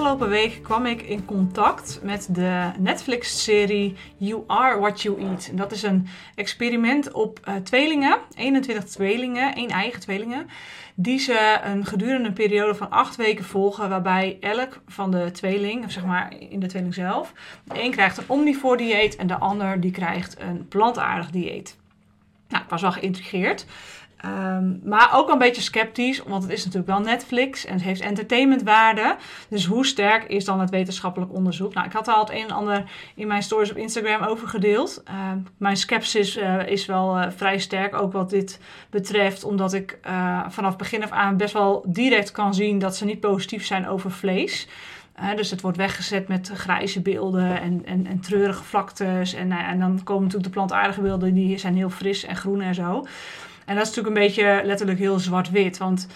afgelopen week kwam ik in contact met de Netflix-serie You Are What You Eat. Dat is een experiment op uh, tweelingen, 21 tweelingen, één eigen tweelingen, die ze een gedurende periode van acht weken volgen, waarbij elk van de tweeling, of zeg maar in de tweeling zelf, de een krijgt een omnivoor dieet en de ander die krijgt een plantaardig dieet. Nou, ik was wel geïntrigeerd. Um, maar ook een beetje sceptisch, want het is natuurlijk wel Netflix en het heeft entertainmentwaarde. Dus hoe sterk is dan het wetenschappelijk onderzoek? Nou, ik had al het een en ander in mijn stories op Instagram over gedeeld. Uh, mijn sceptisch uh, is wel uh, vrij sterk, ook wat dit betreft, omdat ik eh, vanaf begin af aan best wel direct kan zien dat ze niet positief zijn over vlees. Dus het wordt weggezet met grijze beelden en, en, en treurige vlaktes. En, en dan komen natuurlijk de plantaardige beelden, die zijn heel fris en groen en zo. En dat is natuurlijk een beetje letterlijk heel zwart-wit. Want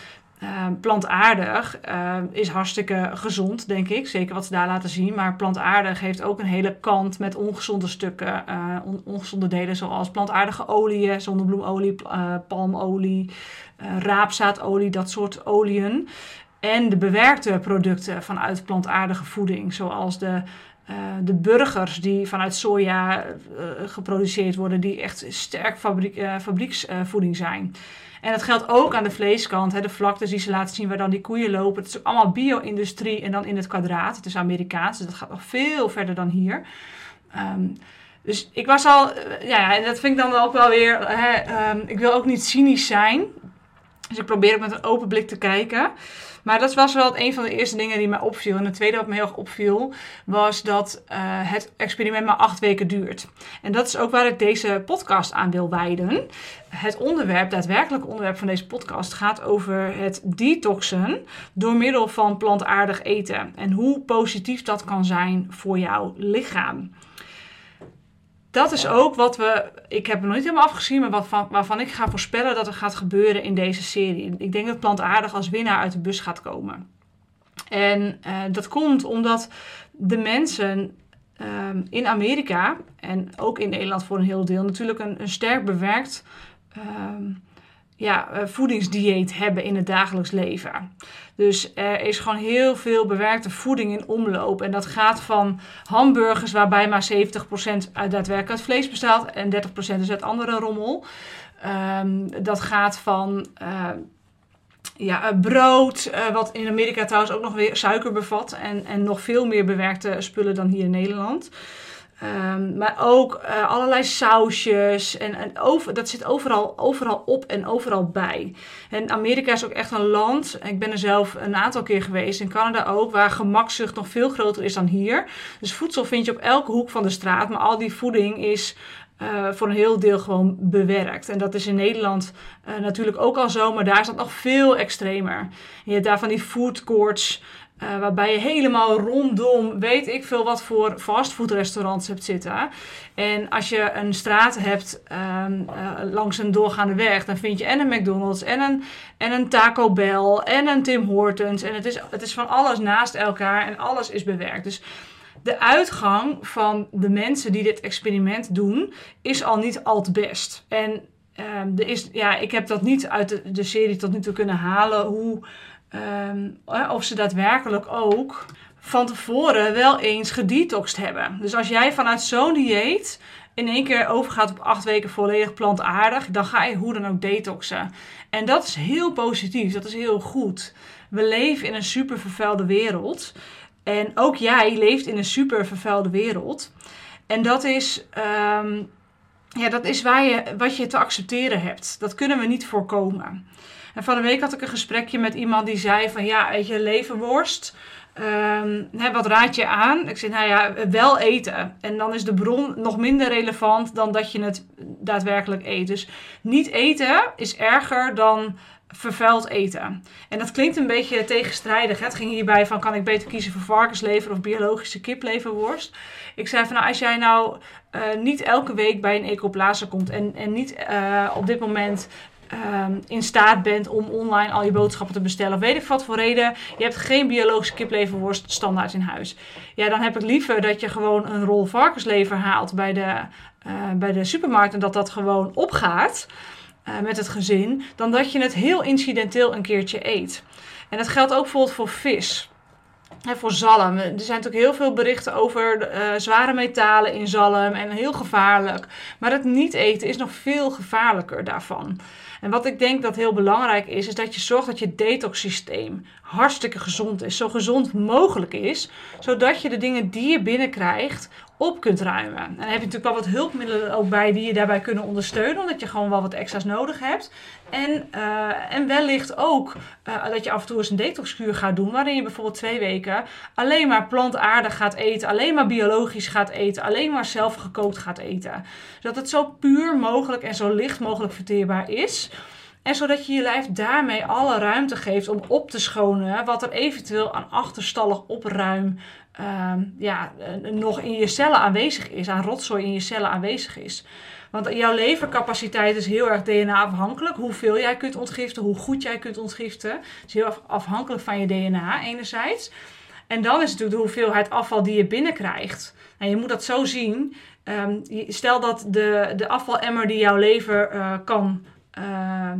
uh, plantaardig uh, is hartstikke gezond, denk ik. Zeker wat ze daar laten zien. Maar plantaardig heeft ook een hele kant met ongezonde stukken. On ongezonde delen zoals plantaardige oliën, zonnebloemolie, palmolie, raapzaadolie, dat soort oliën. En de bewerkte producten vanuit plantaardige voeding, zoals de uh, de burgers die vanuit soja uh, geproduceerd worden, die echt sterk fabriek, fabrieksvoeding zijn. En dat geldt ook aan de vleeskant, hè, de vlaktes die ze laten zien waar dan die koeien lopen. Het is allemaal bio-industrie en dan in het kwadraat. Het is Amerikaans, dus dat gaat nog veel verder dan hier. Um, dus ik was al, ja, en dat vind ik dan ook wel weer, hè, um, ik wil ook niet cynisch zijn. Dus ik probeer ook met een open blik te kijken. Maar dat was wel een van de eerste dingen die mij opviel. En het tweede wat me heel erg opviel, was dat uh, het experiment maar acht weken duurt. En dat is ook waar ik deze podcast aan wil wijden. Het onderwerp, daadwerkelijk onderwerp van deze podcast, gaat over het detoxen door middel van plantaardig eten. En hoe positief dat kan zijn voor jouw lichaam dat is ook wat we. Ik heb het nog niet helemaal afgezien, maar wat van, waarvan ik ga voorspellen dat er gaat gebeuren in deze serie. Ik denk dat plantaardig als winnaar uit de bus gaat komen. En uh, dat komt omdat de mensen um, in Amerika en ook in Nederland voor een heel deel natuurlijk een, een sterk bewerkt. Um, ja, uh, voedingsdieet hebben in het dagelijks leven. Dus er is gewoon heel veel bewerkte voeding in omloop. En dat gaat van hamburgers, waarbij maar 70% uit daadwerkelijk uit vlees bestaat en 30% is uit andere rommel. Um, dat gaat van. Uh, ja, brood, uh, wat in Amerika trouwens ook nog weer suiker bevat en, en nog veel meer bewerkte spullen dan hier in Nederland. Um, maar ook uh, allerlei sausjes. En, en over, dat zit overal, overal op en overal bij. En Amerika is ook echt een land. Ik ben er zelf een aantal keer geweest. In Canada ook. Waar gemakzucht nog veel groter is dan hier. Dus voedsel vind je op elke hoek van de straat. Maar al die voeding is uh, voor een heel deel gewoon bewerkt. En dat is in Nederland uh, natuurlijk ook al zo, maar daar is dat nog veel extremer. Je hebt daar van die food courts uh, waarbij je helemaal rondom weet ik veel wat voor fastfoodrestaurants hebt zitten. En als je een straat hebt um, uh, langs een doorgaande weg, dan vind je en een McDonald's en een, en een Taco Bell en een Tim Hortons. En het is, het is van alles naast elkaar en alles is bewerkt. Dus de uitgang van de mensen die dit experiment doen, is al niet al te best. En um, er is, ja, ik heb dat niet uit de, de serie tot nu toe kunnen halen hoe Um, of ze daadwerkelijk ook van tevoren wel eens gedetoxed hebben. Dus als jij vanuit zo'n dieet in één keer overgaat op acht weken volledig plantaardig, dan ga je hoe dan ook detoxen. En dat is heel positief, dat is heel goed. We leven in een super vervuilde wereld. En ook jij leeft in een super vervuilde wereld. En dat is, um, ja, dat is waar je, wat je te accepteren hebt. Dat kunnen we niet voorkomen. En van de week had ik een gesprekje met iemand die zei van ja, je, leverworst. Um, hè, wat raad je aan? Ik zei, nou ja, wel eten. En dan is de bron nog minder relevant dan dat je het daadwerkelijk eet. Dus niet eten is erger dan vervuild eten. En dat klinkt een beetje tegenstrijdig. Het ging hierbij van, kan ik beter kiezen voor varkenslever of biologische kipleverworst? Ik zei van, nou, als jij nou uh, niet elke week bij een ecoplaza komt en, en niet uh, op dit moment um, in staat bent om online al je boodschappen te bestellen. Of weet ik wat voor reden. Je hebt geen biologische kipleverworst standaard in huis. Ja, dan heb ik liever dat je gewoon een rol varkenslever haalt bij de, uh, bij de supermarkt. En dat dat gewoon opgaat uh, met het gezin. Dan dat je het heel incidenteel een keertje eet. En dat geldt ook bijvoorbeeld voor vis. voor zalm. Er zijn natuurlijk heel veel berichten over uh, zware metalen in zalm en heel gevaarlijk. Maar het niet eten is nog veel gevaarlijker daarvan. En wat ik denk dat heel belangrijk is, is dat je zorgt dat je detox-systeem hartstikke gezond is. Zo gezond mogelijk is, zodat je de dingen die je binnenkrijgt op kunt ruimen. En dan heb je natuurlijk wel wat hulpmiddelen ook bij die je daarbij kunnen ondersteunen, omdat je gewoon wel wat extra's nodig hebt. En, uh, en wellicht ook uh, dat je af en toe eens een detoxkuur gaat doen, waarin je bijvoorbeeld twee weken alleen maar plantaardig gaat eten, alleen maar biologisch gaat eten, alleen maar zelf gekookt gaat eten. Zodat het zo puur mogelijk en zo licht mogelijk verteerbaar is. En zodat je je lijf daarmee alle ruimte geeft om op te schonen wat er eventueel aan achterstallig opruim uh, ja, nog in je cellen aanwezig is, aan rotzooi in je cellen aanwezig is. Want jouw levercapaciteit is heel erg DNA-afhankelijk. Hoeveel jij kunt ontgiften, hoe goed jij kunt ontgiften. Het is heel afhankelijk van je DNA enerzijds. En dan is natuurlijk de hoeveelheid afval die je binnenkrijgt. En je moet dat zo zien. Um, stel dat de, de afvalemmer die jouw lever uh, kan uh,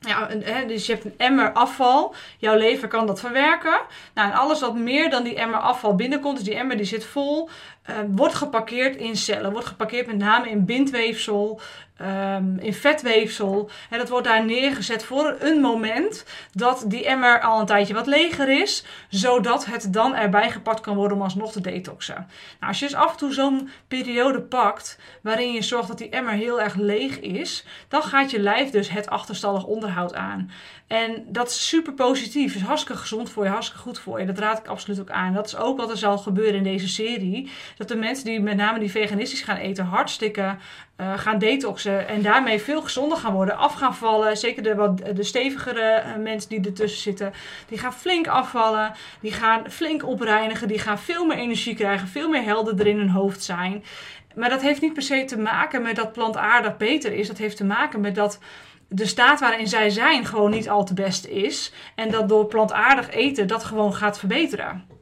ja, dus je hebt een emmer afval. Jouw lever kan dat verwerken. Nou, en alles wat meer dan die emmer afval binnenkomt, dus die emmer die zit vol, uh, wordt geparkeerd in cellen. Wordt geparkeerd met name in bindweefsel, um, in vetweefsel. En dat wordt daar neergezet voor een moment dat die emmer al een tijdje wat leger is, zodat het dan erbij gepakt kan worden om alsnog te detoxen. Nou, als je dus af en toe zo'n periode pakt waarin je zorgt dat die emmer heel erg leeg is, dan gaat je lijf dus het achterstallig onderhoud aan. En dat is super positief. is hartstikke gezond voor je, hartstikke goed voor je. Dat raad ik absoluut ook aan. Dat is ook wat er zal gebeuren in deze serie. Dat de mensen die met name die veganistisch gaan eten, hartstikke uh, gaan detoxen. En daarmee veel gezonder gaan worden. Af gaan vallen. Zeker de, wat, de stevigere uh, mensen die ertussen zitten. Die gaan flink afvallen. Die gaan flink opreinigen. Die gaan veel meer energie krijgen. Veel meer helderder in hun hoofd zijn. Maar dat heeft niet per se te maken met dat plantaardig beter is. Dat heeft te maken met dat de staat waarin zij zijn gewoon niet al te best is. En dat door plantaardig eten dat gewoon gaat verbeteren.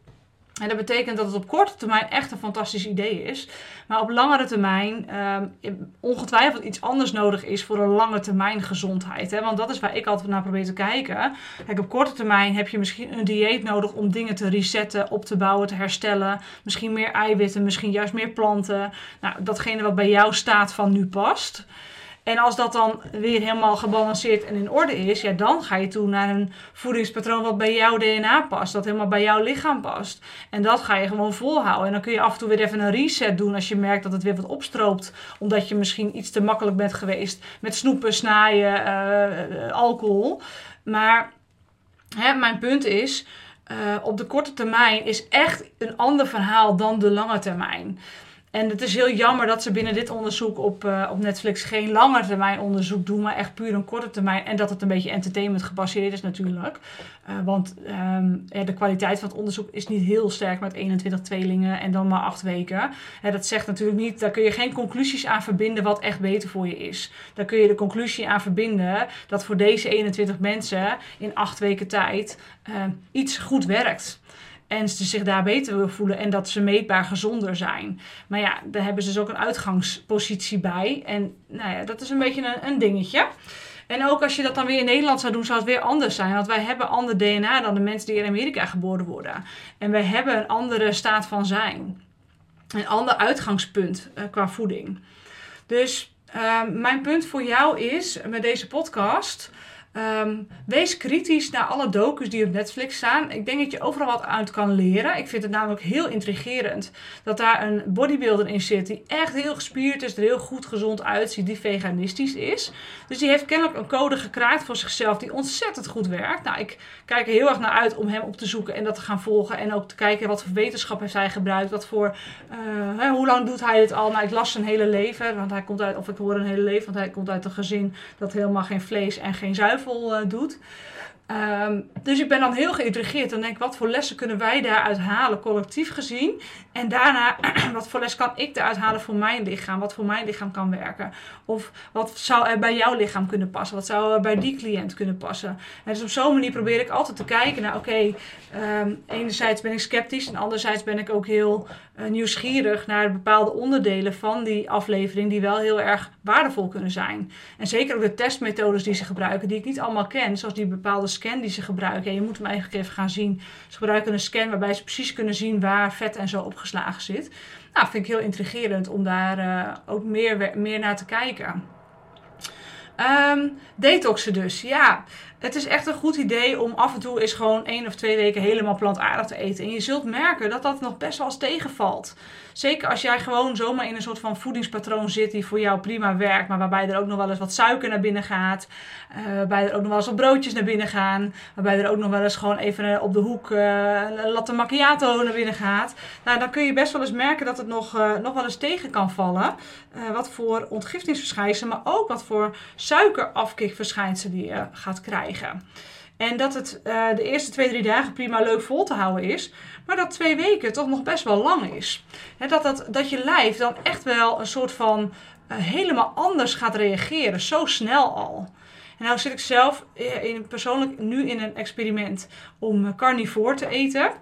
En dat betekent dat het op korte termijn echt een fantastisch idee is. Maar op langere termijn um, ongetwijfeld iets anders nodig is voor een lange termijn gezondheid. Hè? Want dat is waar ik altijd naar probeer te kijken. Kijk, op korte termijn heb je misschien een dieet nodig om dingen te resetten, op te bouwen, te herstellen. Misschien meer eiwitten, misschien juist meer planten. Nou, datgene wat bij jouw staat van nu past. En als dat dan weer helemaal gebalanceerd en in orde is, ja, dan ga je toe naar een voedingspatroon wat bij jouw DNA past, dat helemaal bij jouw lichaam past. En dat ga je gewoon volhouden. En dan kun je af en toe weer even een reset doen als je merkt dat het weer wat opstroopt, omdat je misschien iets te makkelijk bent geweest met snoepen, snijden, uh, alcohol. Maar hè, mijn punt is, uh, op de korte termijn is echt een ander verhaal dan de lange termijn. En het is heel jammer dat ze binnen dit onderzoek op, uh, op Netflix geen lange termijn onderzoek doen, maar echt puur een korte termijn. En dat het een beetje entertainment gebaseerd is natuurlijk. Uh, want ja, de kwaliteit van het onderzoek is niet heel sterk met 21 tweelingen en dan maar 8 weken. Dat zegt natuurlijk niet, daar kun je geen conclusies aan verbinden wat echt beter voor je is. Daar kun je de conclusie aan verbinden dat voor deze 21 mensen in 8 weken tijd uh, iets goed werkt. En ze zich daar beter voelen en dat ze meetbaar gezonder zijn. Maar ja, daar hebben ze dus ook een uitgangspositie bij. En nou ja, dat is een beetje een, een dingetje. En ook als je dat dan weer in Nederland zou doen, zou het weer anders zijn. Want wij hebben ander DNA dan de mensen die in Amerika geboren worden. En wij hebben een andere staat van zijn. Een ander uitgangspunt uh, qua voeding. Dus uh, mijn punt voor jou is met deze podcast Um, wees kritisch naar alle docus die op Netflix staan. Ik denk dat je overal wat uit kan leren. Ik vind het namelijk heel intrigerend dat daar een bodybuilder in zit die echt heel gespierd is, er heel goed gezond uitziet, die veganistisch is. Dus die heeft kennelijk een code gekraakt voor zichzelf die ontzettend goed werkt. Nou, ik kijk er heel erg naar uit om hem op te zoeken en dat te gaan volgen. En ook te kijken wat voor wetenschap heeft hij gebruikt, wat voor, uh, hoe lang doet hij het al. Nou, ik las zijn hele leven, want hij komt uit, of ik hoor een hele leven, want hij komt uit een gezin dat helemaal geen vlees en geen zuivel uh, doet. Um, dus ik ben dan heel geïntrigeerd en denk, wat voor lessen kunnen wij daaruit halen, collectief gezien? En daarna, wat voor les kan ik eruit halen voor mijn lichaam? Wat voor mijn lichaam kan werken? Of wat zou er bij jouw lichaam kunnen passen? Wat zou er bij die cliënt kunnen passen? En dus op zo'n manier probeer ik altijd te kijken naar, oké, um, enerzijds ben ik sceptisch en anderzijds ben ik ook heel uh, nieuwsgierig naar bepaalde onderdelen van die aflevering die wel heel erg waardevol kunnen zijn. En zeker ook de testmethodes die ze gebruiken, die ik niet allemaal ken, zoals die bepaalde scan die ze gebruiken. je moet hem eigenlijk even gaan zien. Ze gebruiken een scan waarbij ze precies kunnen zien waar vet en zo opgeslagen zit. Nou, vind ik heel intrigerend om daar uh, ook meer, meer naar te kijken. Um, detoxen dus. Ja, het is echt een goed idee om af en toe eens gewoon één of twee weken helemaal plantaardig te eten. En je zult merken dat dat nog best wel eens tegenvalt. Zeker als jij gewoon zomaar in een soort van voedingspatroon zit die voor jou prima werkt, maar waarbij er ook nog wel eens wat suiker naar binnen gaat. Uh, waarbij er ook nog wel eens wat broodjes naar binnen gaan. Waarbij er ook nog wel eens gewoon even eh, op de hoek uh, latte macchiato naar binnen gaat. Nou, dan kun je best wel eens merken dat het nog, nog wel eens tegen kan vallen. wat voor ontgiftingsverschijnselen, maar ook wat voor suikerafkikverschijnselen je gaat krijgen. En dat het uh, de eerste twee, drie dagen prima leuk vol te houden is. Maar dat twee weken toch nog best wel lang is. dat, dat, dat je lijf dan echt wel een soort van uh, helemaal anders gaat reageren. Zo snel al. En nou zit ik zelf eh, in, persoonlijk nu in een experiment om carnivore te eten.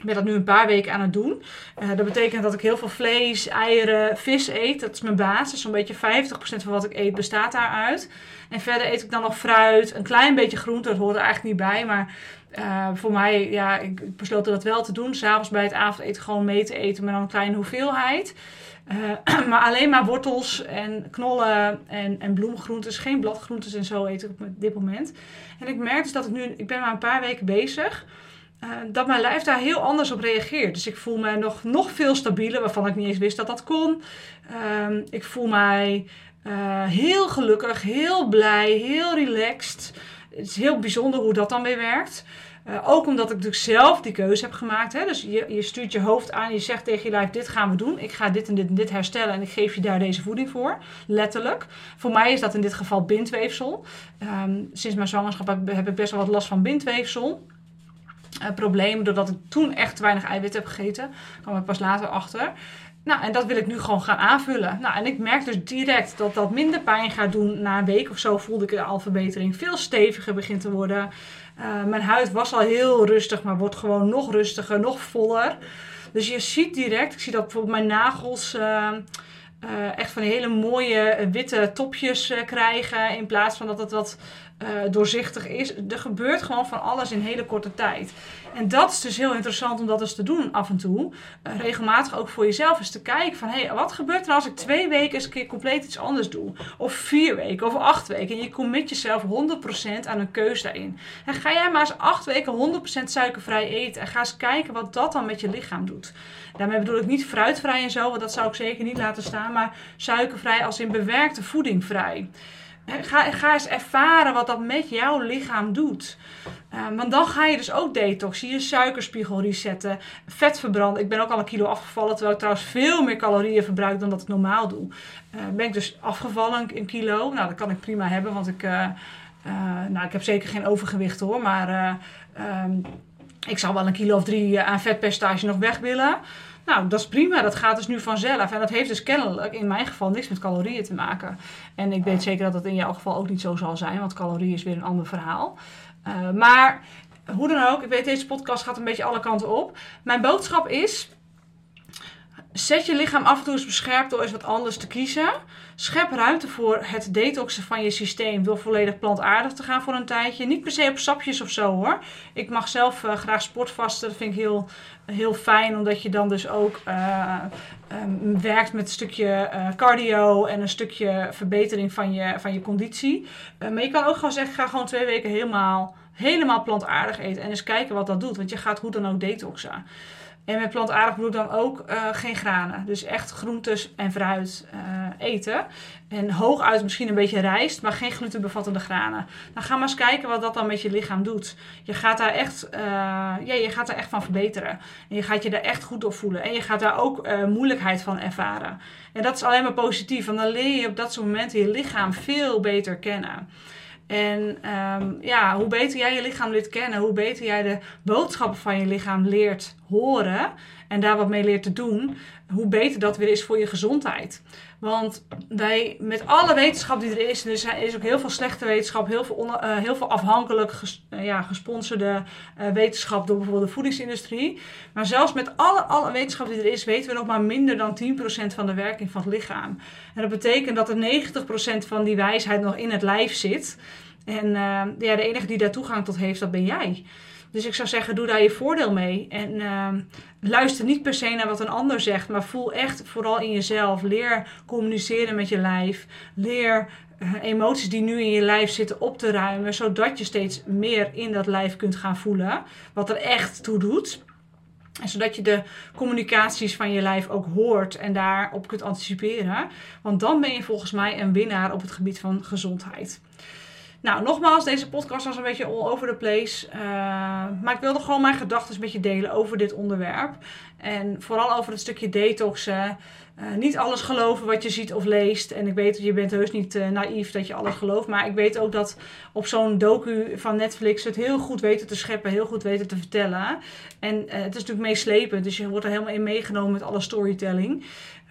Ik ben dat nu een paar weken aan het doen. Uh, dat betekent dat ik heel veel vlees, eieren, vis eet. Dat is mijn basis. Zo'n beetje 50% van wat ik eet bestaat daaruit. En verder eet ik dan nog fruit, een klein beetje groente. Dat hoort er eigenlijk niet bij. Maar uh, voor mij, ja, ik besloot dat wel te doen. S'avonds bij het avondeten gewoon mee te eten, maar dan een kleine hoeveelheid. Uh, maar alleen maar wortels en knollen en, en bloemgroentes. Geen bladgroentes en zo eet ik op dit moment. En ik merk dus dat ik nu, ik ben maar een paar weken bezig uh, dat mijn lijf daar heel anders op reageert. Dus ik voel me nog, nog veel stabieler, waarvan ik niet eens wist dat dat kon. Uh, ik voel mij uh, heel gelukkig, heel blij, heel relaxed. Het is heel bijzonder hoe dat dan weer werkt. Uh, ook omdat ik natuurlijk zelf die keuze heb gemaakt. Hè? Dus je, je stuurt je hoofd aan, je zegt tegen je lijf: Dit gaan we doen. Ik ga dit en dit en dit herstellen en ik geef je daar deze voeding voor. Letterlijk. Voor mij is dat in dit geval bindweefsel. Um, sinds mijn zwangerschap heb ik best wel wat last van bindweefsel. Uh, problemen doordat ik toen echt te weinig eiwit heb gegeten. Kwam ik pas later achter. Nou, en dat wil ik nu gewoon gaan aanvullen. Nou, en ik merk dus direct dat dat minder pijn gaat doen. Na een week of zo voelde ik al verbetering. Veel steviger begint te worden. Uh, mijn huid was al heel rustig, maar wordt gewoon nog rustiger, nog voller. Dus je ziet direct, ik zie dat bijvoorbeeld mijn nagels... Uh, echt van hele mooie witte topjes krijgen. In plaats van dat het wat uh, doorzichtig is. Er gebeurt gewoon van alles in hele korte tijd. En dat is dus heel interessant om dat eens te doen af en toe. Uh, regelmatig ook voor jezelf eens te kijken van... hé, hey, wat gebeurt er als ik twee weken eens een keer compleet iets anders doe? Of vier weken, of acht weken. En je commit jezelf 100% aan een keus daarin. En ga jij maar eens acht weken 100% suikervrij eten. En ga eens kijken wat dat dan met je lichaam doet. Daarmee bedoel ik niet fruitvrij en zo, want dat zou ik zeker niet laten staan. Maar suikervrij als in bewerkte voeding vrij. Ga, ga eens ervaren wat dat met jouw lichaam doet. Uh, want dan ga je dus ook detoxen, je suikerspiegel resetten, vet verbranden. Ik ben ook al een kilo afgevallen, terwijl ik trouwens veel meer calorieën verbruik dan dat ik normaal doe. Uh, ben ik dus afgevallen, een kilo. Nou, dat kan ik prima hebben, want ik, uh, nou, ik heb zeker geen overgewicht hoor. Maar um, ik zou wel een kilo of drie aan vetpercentage nog weg willen. Nou, dat is prima. Dat gaat dus nu vanzelf. En dat heeft dus kennelijk in mijn geval niks met calorieën te maken. En ik weet zeker dat dat in jouw geval ook niet zo zal zijn, want calorieën is weer een ander verhaal. Uh, maar hoe dan ook, ik weet deze podcast gaat een beetje alle kanten op. Mijn boodschap is Zet je lichaam af en toe eens bescherpt door eens wat anders te kiezen. Schep ruimte voor het detoxen van je systeem door volledig plantaardig te gaan voor een tijdje. Niet per se op sapjes of zo hoor. Ik mag zelf uh, graag sportvasten. Dat vind ik heel, heel fijn, omdat je dan dus ook uh, um, werkt met een stukje uh, cardio en een stukje verbetering van je, van je conditie. maar je kan ook gewoon zeggen: ga gewoon twee weken helemaal, helemaal plantaardig eten en eens kijken wat dat doet. Want je gaat hoe dan ook detoxen. En met plantaardig bedoel dan ook uh, geen granen. Dus echt groentes en fruit uh, eten. En hooguit misschien een beetje rijst, maar geen glutenbevattende granen. Dan ga maar eens kijken wat dat dan met je lichaam doet. Je gaat daar echt, uh, ja, je gaat daar echt van verbeteren. En je gaat je daar echt goed op voelen. En je gaat daar ook moeilijkheid van ervaren. En dat is alleen maar positief, want dan leer je op dat soort momenten je lichaam veel beter kennen. En um, ja, hoe beter jij je lichaam leert kennen, hoe beter jij de boodschappen van je lichaam leert horen en daar wat mee leert te doen, hoe beter dat weer is voor je gezondheid. Want wij, met alle wetenschap die er is, er is ook heel veel slechte wetenschap, heel veel, uh, heel veel afhankelijk uh, ja, gesponsorde uh, wetenschap door bijvoorbeeld de voedingsindustrie. Maar zelfs met alle, alle wetenschap die er is, weten we nog maar minder dan 10% van de werking van het lichaam. En dat betekent dat er 90% van die wijsheid nog in het lijf zit. En ja, de enige die daar toegang tot heeft, dat ben jij. Dus ik zou zeggen, doe daar je voordeel mee. En uh, luister niet per se naar wat een ander zegt, maar voel echt vooral in jezelf. Leer communiceren met je lijf. Leer uh, emoties die nu in je lijf zitten op te ruimen, zodat je steeds meer in dat lijf kunt gaan voelen. Wat er echt toe doet. En zodat je de communicaties van je lijf ook hoort en daarop kunt anticiperen. Want dan ben je volgens mij een winnaar op het gebied van gezondheid. Nou, nogmaals, deze podcast was een beetje all over the place. Uh, maar ik wilde gewoon mijn gedachten met je delen over dit onderwerp. En vooral over het stukje detoxen. Uh, niet alles geloven wat je ziet of leest. En ik weet, je bent heus niet uh, naïef dat je alles gelooft. Maar ik weet ook dat op zo'n docu van Netflix het heel goed weten te scheppen. Heel goed weten te vertellen. En het is natuurlijk meeslepend. Dus je wordt er helemaal in meegenomen met alle storytelling.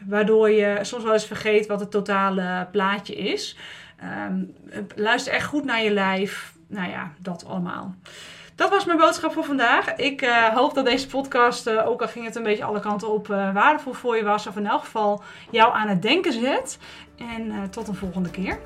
Waardoor je soms wel eens vergeet wat het totale plaatje is. Um, luister echt goed naar je lijf. Nou ja, dat allemaal. Dat was mijn boodschap voor vandaag. Ik uh, hoop dat deze podcast, uh, ook al ging het een beetje alle kanten op, uh, waardevol voor je was. Of in elk geval jou aan het denken zet. En tot een volgende keer.